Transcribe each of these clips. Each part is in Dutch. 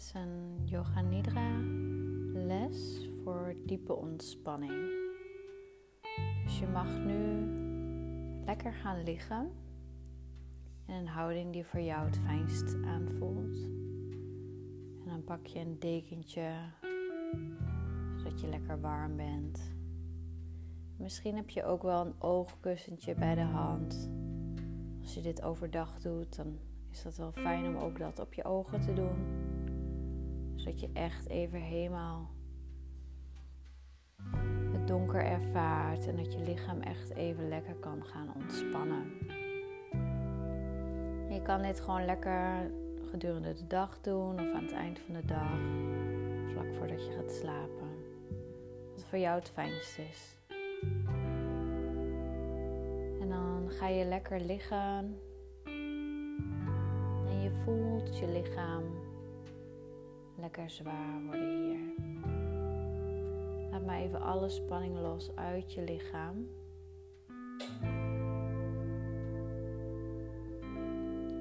is een Yoga Nidra les voor diepe ontspanning. Dus je mag nu lekker gaan liggen in een houding die voor jou het fijnst aanvoelt. En dan pak je een dekentje zodat je lekker warm bent. Misschien heb je ook wel een oogkussentje bij de hand. Als je dit overdag doet, dan is dat wel fijn om ook dat op je ogen te doen. Zodat je echt even helemaal het donker ervaart en dat je lichaam echt even lekker kan gaan ontspannen. je kan dit gewoon lekker gedurende de dag doen of aan het eind van de dag, vlak voordat je gaat slapen. Wat voor jou het fijnste is. En dan ga je lekker liggen voelt je lichaam lekker zwaar worden hier. Laat maar even alle spanning los uit je lichaam.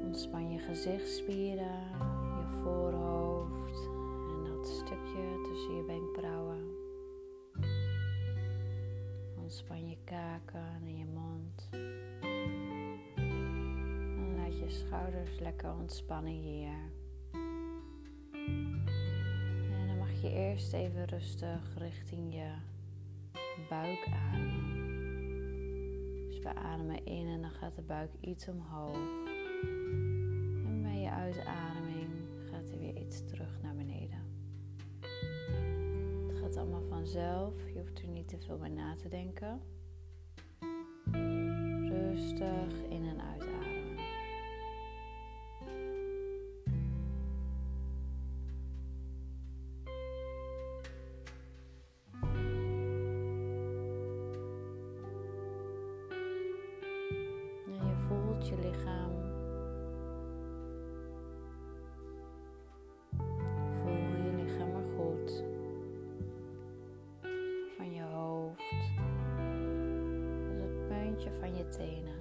Ontspan je gezichtsspieren, je voorhoofd en dat stukje tussen je wenkbrauwen. Ontspan je kaken en je mond schouders lekker ontspannen hier. Eerst even rustig richting je buik ademen. Dus we ademen in en dan gaat de buik iets omhoog. En bij je uitademing gaat hij weer iets terug naar beneden. Het gaat allemaal vanzelf, je hoeft er niet te veel bij na te denken. Rustig in en uitademen. Je lichaam. Voel je lichaam maar goed. Van je hoofd tot het puntje van je tenen.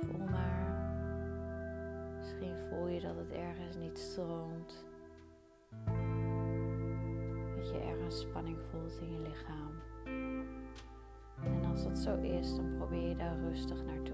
Voel maar. Misschien voel je dat het ergens niet stroomt spanning voelt in je lichaam. En als dat zo is, dan probeer je daar rustig naartoe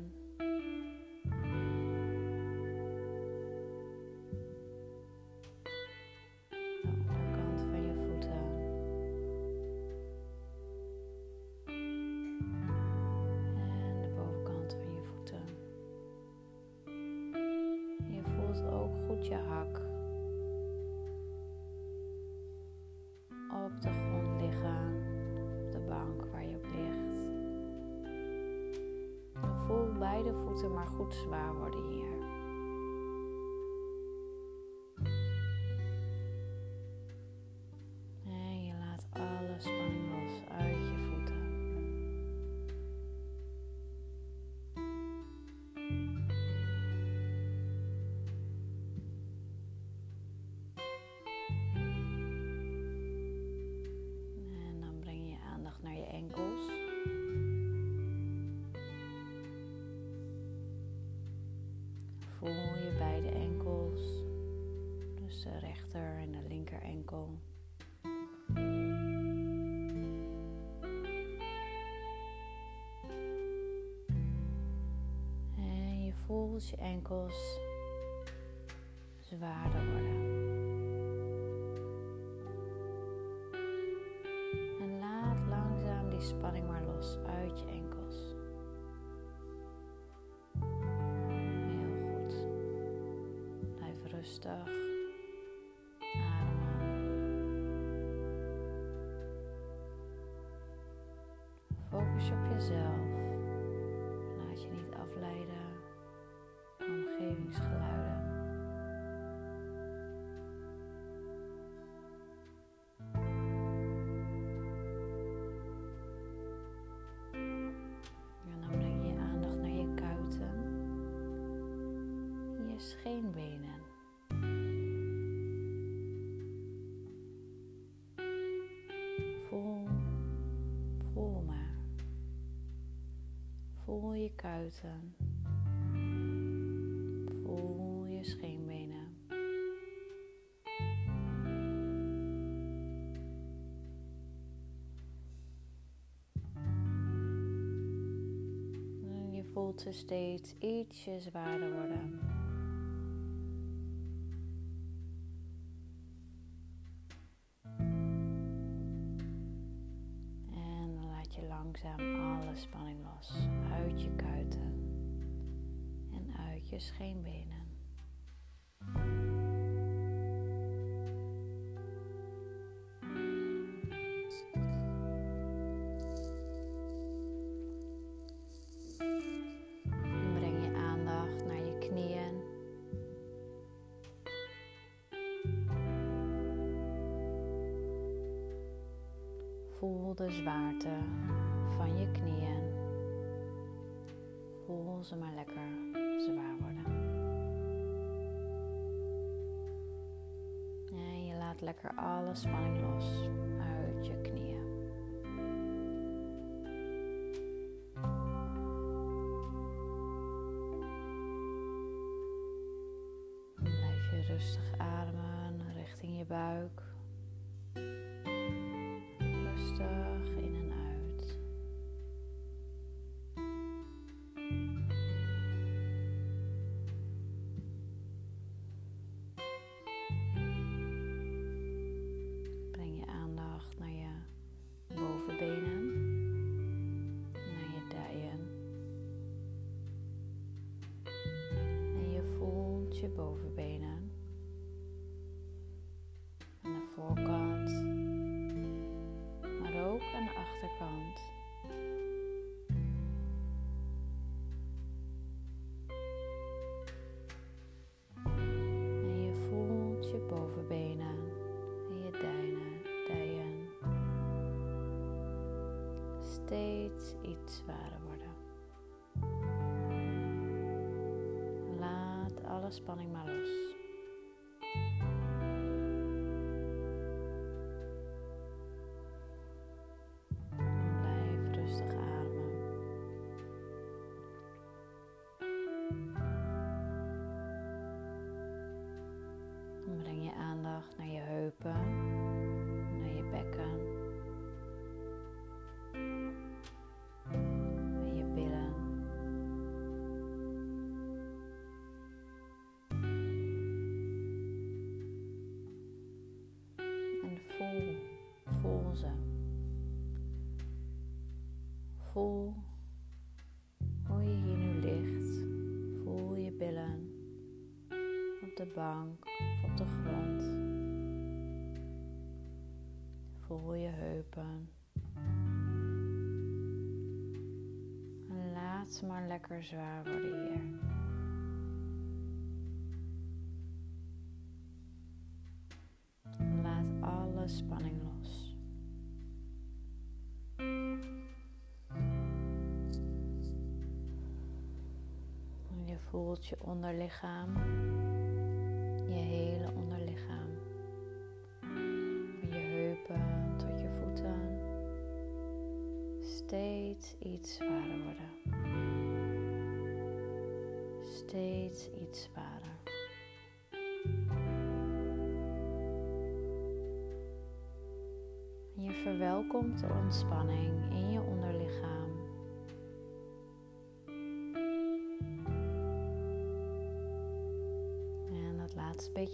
hak op de grond liggen, op de bank waar je op ligt. voel beide voeten maar goed zwaar worden hier. Voelt je enkels zwaarder worden. En laat langzaam die spanning maar los uit je enkels. Heel goed. Blijf rustig. Je scheenbenen. Voel, voel maar. Voel je kuiten. Voel je scheenbenen. En je voelt ze steeds ietsje zwaarder worden. Voel de zwaarte van je knieën. Voel ze maar lekker zwaar worden. En je laat lekker alle spanning los uit je knieën. Blijf je rustig ademen richting je buik. Rustig iets zwaarder worden. Laat alle spanning maar los. Breng je aandacht naar je heupen, naar je bekken, Voel hoe je hier nu ligt. Voel je billen op de bank of op de grond. Voel je heupen. En laat ze maar lekker zwaar worden hier. Laat alle spanning los. Je onderlichaam, je hele onderlichaam, van je heupen tot je voeten, steeds iets zwaarder worden. Steeds iets zwaarder. Je verwelkomt de ontspanning in je onderlichaam.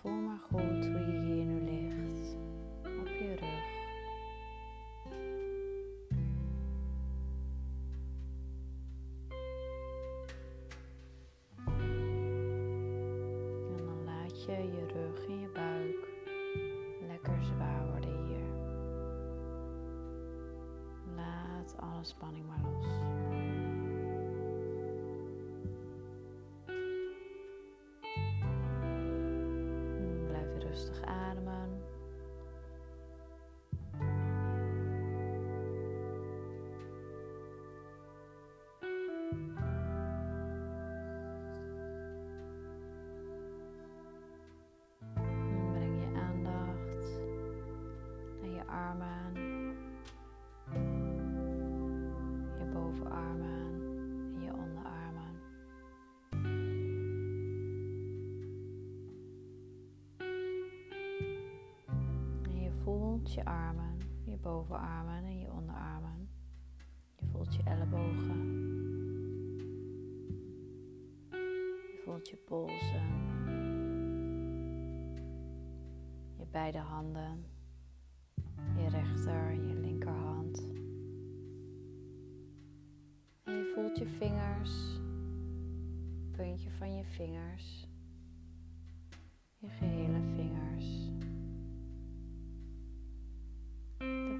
Voel maar goed hoe je hier nu ligt, op je rug. En dan laat je je rug en je buik lekker zwaar worden hier. Laat alle spanning maar los. Rustig ademen. Je armen, je bovenarmen en je onderarmen. Je voelt je ellebogen. Je voelt je polsen. Je beide handen. Je rechter en je linkerhand. En je voelt je vingers. Puntje van je vingers. Je gehele vingers.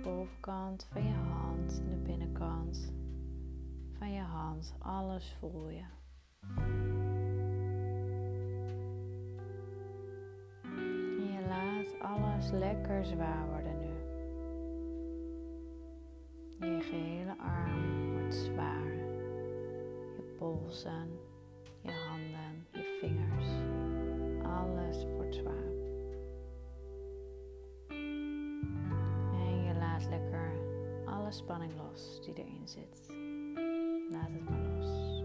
Bovenkant van je hand en de binnenkant van je hand. Alles voel je. En je laat alles lekker zwaar worden nu. Je gehele arm wordt zwaar. Je polsen, je handen, je vingers. Alles wordt zwaar. spanning los die erin zit. Laat het maar los.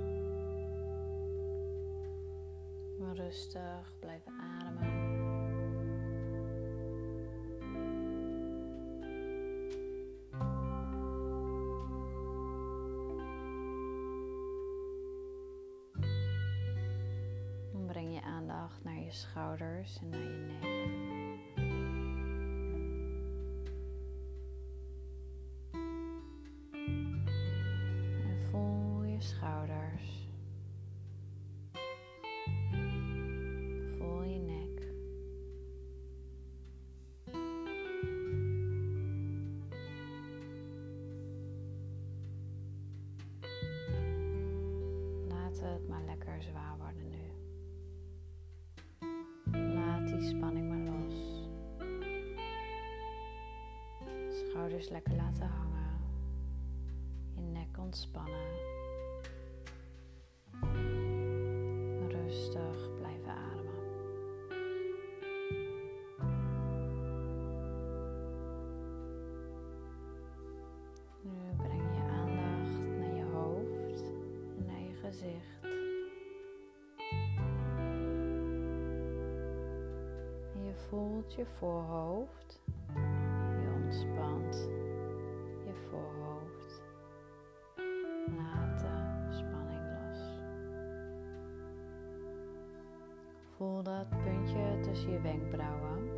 Maar rustig blijven ademen. Dan breng je aandacht naar je schouders en naar je nek. Zwaar worden nu. Laat die spanning maar los. Schouders lekker laten hangen. Je nek ontspannen. Rustig blijven ademen. Nu breng je aandacht naar je hoofd en naar je gezicht. Voelt je voorhoofd. Je ontspant je voorhoofd. Laat de spanning los. Voel dat puntje tussen je wenkbrauwen.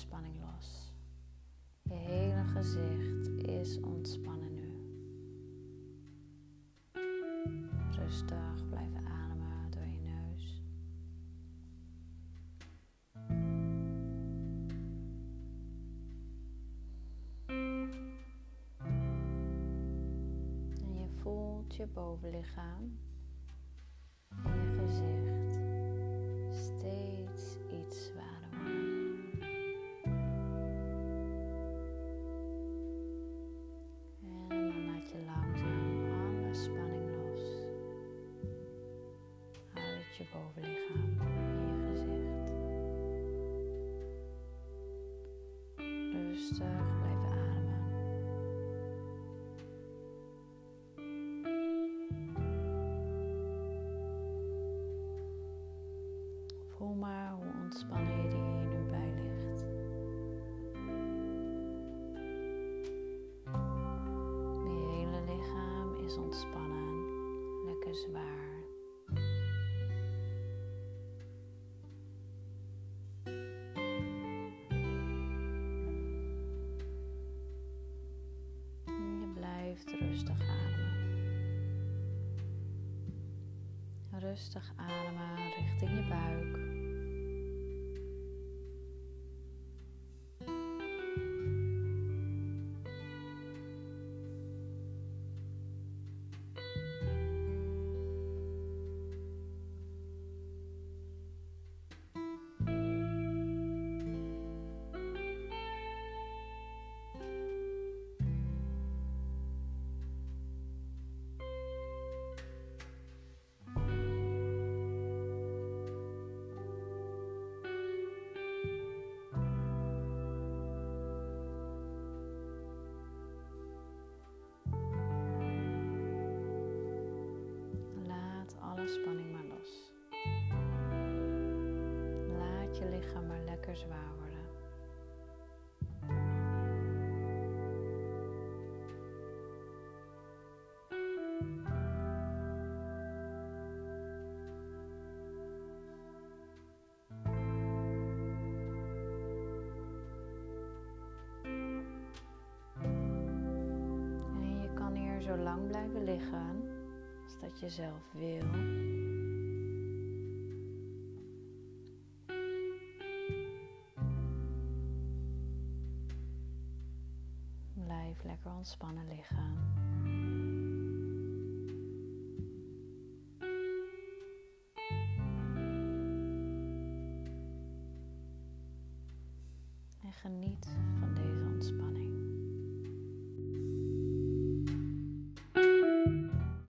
Spanning los. Je hele gezicht is ontspannen nu. Rustig blijven ademen door je neus. En je voelt je bovenlichaam ontspannen je die hier nu bij ligt. Je hele lichaam is ontspannen, lekker zwaar. En je blijft rustig ademen. Rustig ademen richting je buik. Zwaar. En je kan hier zo lang blijven liggen als dat je zelf wil.